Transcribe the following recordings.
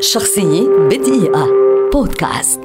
شخصية بدقيقة. بودكاست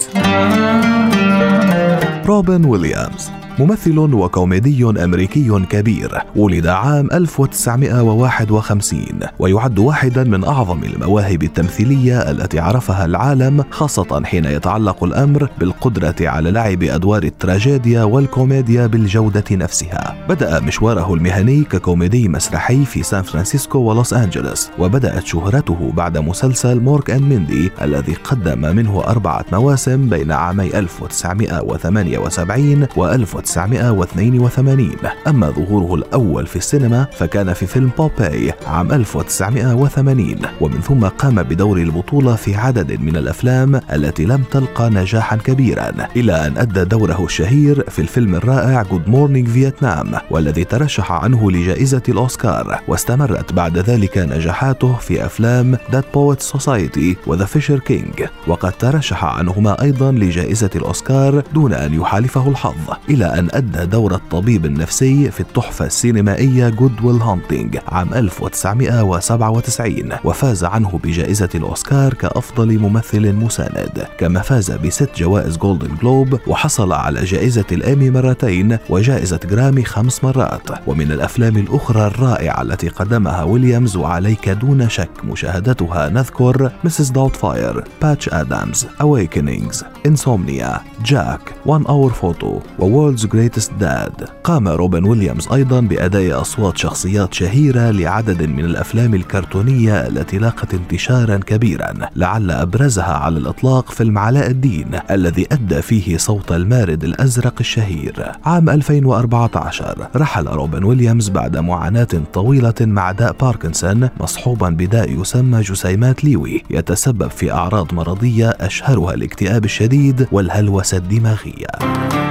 روبن ويليامز. ممثل وكوميدي أمريكي كبير ولد عام 1951 ويعد واحدا من أعظم المواهب التمثيلية التي عرفها العالم خاصة حين يتعلق الأمر بالقدرة على لعب أدوار التراجيديا والكوميديا بالجودة نفسها. بدأ مشواره المهني ككوميدي مسرحي في سان فرانسيسكو ولوس أنجلوس وبدأت شهرته بعد مسلسل Mork and Mindy الذي قدم منه أربعة مواسم بين عامي 1978 و 1982 1982 أما ظهوره الأول في السينما فكان في فيلم بوباي عام 1980 ومن ثم قام بدور البطولة في عدد من الأفلام التي لم تلقى نجاحا كبيرا إلى أن أدى دوره الشهير في الفيلم الرائع Good Morning Vietnam والذي ترشح عنه لجائزة الأوسكار. واستمرت بعد ذلك نجاحاته في أفلام Dead Poets Society و The Fisher King وقد ترشح عنهما أيضا لجائزة الأوسكار دون أن يحالفه الحظ. إلى أن أدى دور الطبيب النفسي في التحفة السينمائية Good Will Hunting عام 1997 وفاز عنه بجائزة الأوسكار كأفضل ممثل مساند. كما فاز بست جوائز جولدن جلوب وحصل على جائزة الإيمي مرتين وجائزة جرامي خمس مرات. ومن الأفلام الأخرى الرائعة التي قدمها ويليامز وعليك دون شك مشاهدتها نذكر Mrs. Doubtfire Patch Adams Awakenings Insomnia Jack One Hour Photo World's Greatest Dad قام روبن ويليامز أيضا بأداء أصوات شخصيات شهيرة لعدد من الأفلام الكرتونية التي لاقت انتشارا كبيرا لعل أبرزها على الإطلاق فيلم علاء الدين الذي أدى فيه صوت المارد الأزرق الشهير. عام 2014 رحل روبن ويليامز بعد معاناة طويلة مع داء باركنسون مصحوبا بداء يسمى جسيمات ليوي يتسبب في أعراض مرضية أشهرها الاكتئاب الشديد والهلوسة الدماغية.